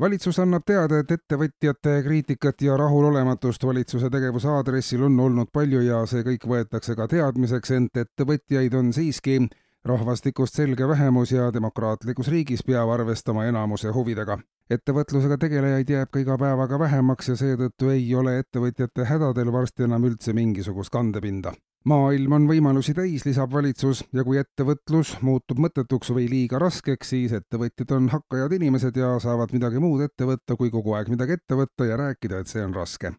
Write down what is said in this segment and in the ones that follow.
Valitsus annab teada, et ettevõtjate kriitikat ja rahulolematust valitsuse tegevuse aadressil on olnud palju ja see kõik võetakse ka teadmiseks, ent ettevõtjaid on siiski rahvastikust selge vähemus ja demokraatlikus riigis peab arvestama enamuse huvidega. ettevõtlusega tegelejaid jääb ka iga päevaga vähemaks ja seetõttu ei ole ettevõtjate hädadel varsti enam üldse mingisugust kandepinda maailm on võimalusi täis, lisab valitsus, ja kui ettevõtlus muutub mõttetuks või liiga raskeks, siis ettevõtjad on hakkajad inimesed ja saavad midagi muud ette võtta, kui kogu aeg midagi ette võtta ja rääkida, et see on raske.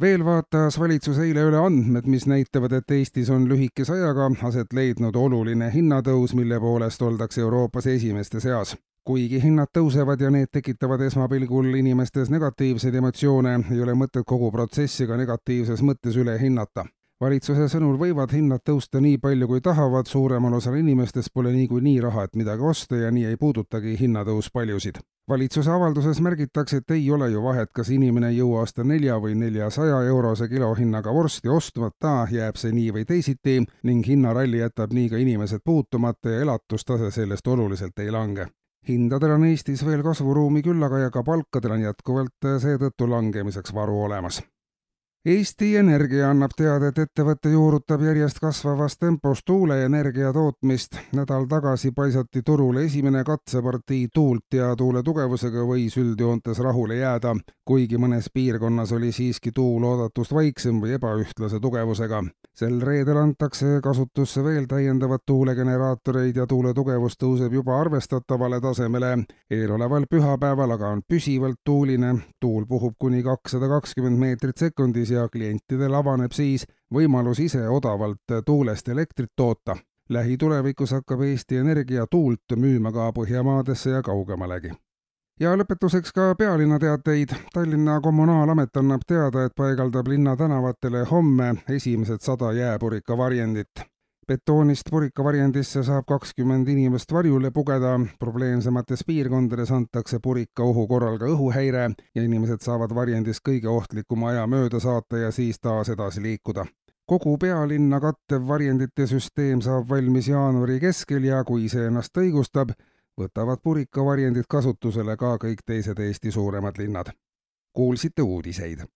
veel vaatas valitsus eile üle andmed, mis näitavad, et Eestis on lühikese ajaga aset leidnud oluline hinnatõus, mille poolest oldakse Euroopas esimeste seas kuigi hinnad tõusevad ja need tekitavad esmapilgul inimestes negatiivseid emotsioone, ei ole mõtet kogu protsessi ka negatiivses mõttes üle hinnata valitsuse sõnul võivad hinnad tõusta nii palju, kui tahavad, suuremal osal inimestest pole niikuinii raha, et midagi osta ja nii ei puudutagi hinnatõus paljusid. valitsuse avalduses märgitakse, et ei ole ju vahet, kas inimene ei jõua osta nelja või neljasaja eurose kilohinnaga vorsti ostmata, jääb see nii või teisiti ning hinnaralli jätab nii ka inimesed puutumata ja elatustase sellest oluliselt ei lange hindadel on Eestis veel kasvuruumi küllaga ja ka palkadel on jätkuvalt seetõttu langemiseks varu olemas Eesti Energia annab teada, et ettevõte juurutab järjest kasvavas tempos tuuleenergia tootmist. nädal tagasi paisati turule esimene katsepartii tuult ja tuule tugevusega võis üldjoontes rahule jääda, kuigi mõnes piirkonnas oli siiski tuul oodatust vaiksem või ebaühtlase tugevusega. sel reedel antakse kasutusse veel täiendavad tuulegeneraatoreid ja tuule tugevus tõuseb juba arvestatavale tasemele. eeloleval pühapäeval aga on püsivalt tuuline, tuul puhub kuni kakssada kakskümmend meetrit sekundis ja klientidel avaneb siis võimalus ise odavalt tuulest elektrit toota. lähitulevikus hakkab Eesti Energia tuult müüma ka Põhjamaadesse ja kaugemalegi. ja lõpetuseks ka pealinna teateid. Tallinna Kommunaalamet annab teada, et paigaldab linna tänavatele homme esimesed sada jääpurika varjendit betoonist purikavarjendisse saab kakskümmend inimest varjule pugeda, probleemsemates piirkondades antakse purikaohu korral ka õhuhäire ja inimesed saavad varjendist kõige ohtlikuma aja mööda saata ja siis taas edasi liikuda. kogu pealinna kattev varjendite süsteem saab valmis jaanuari keskel ja kui see ennast õigustab, võtavad purikavarjendid kasutusele ka kõik teised Eesti suuremad linnad. kuulsite uudiseid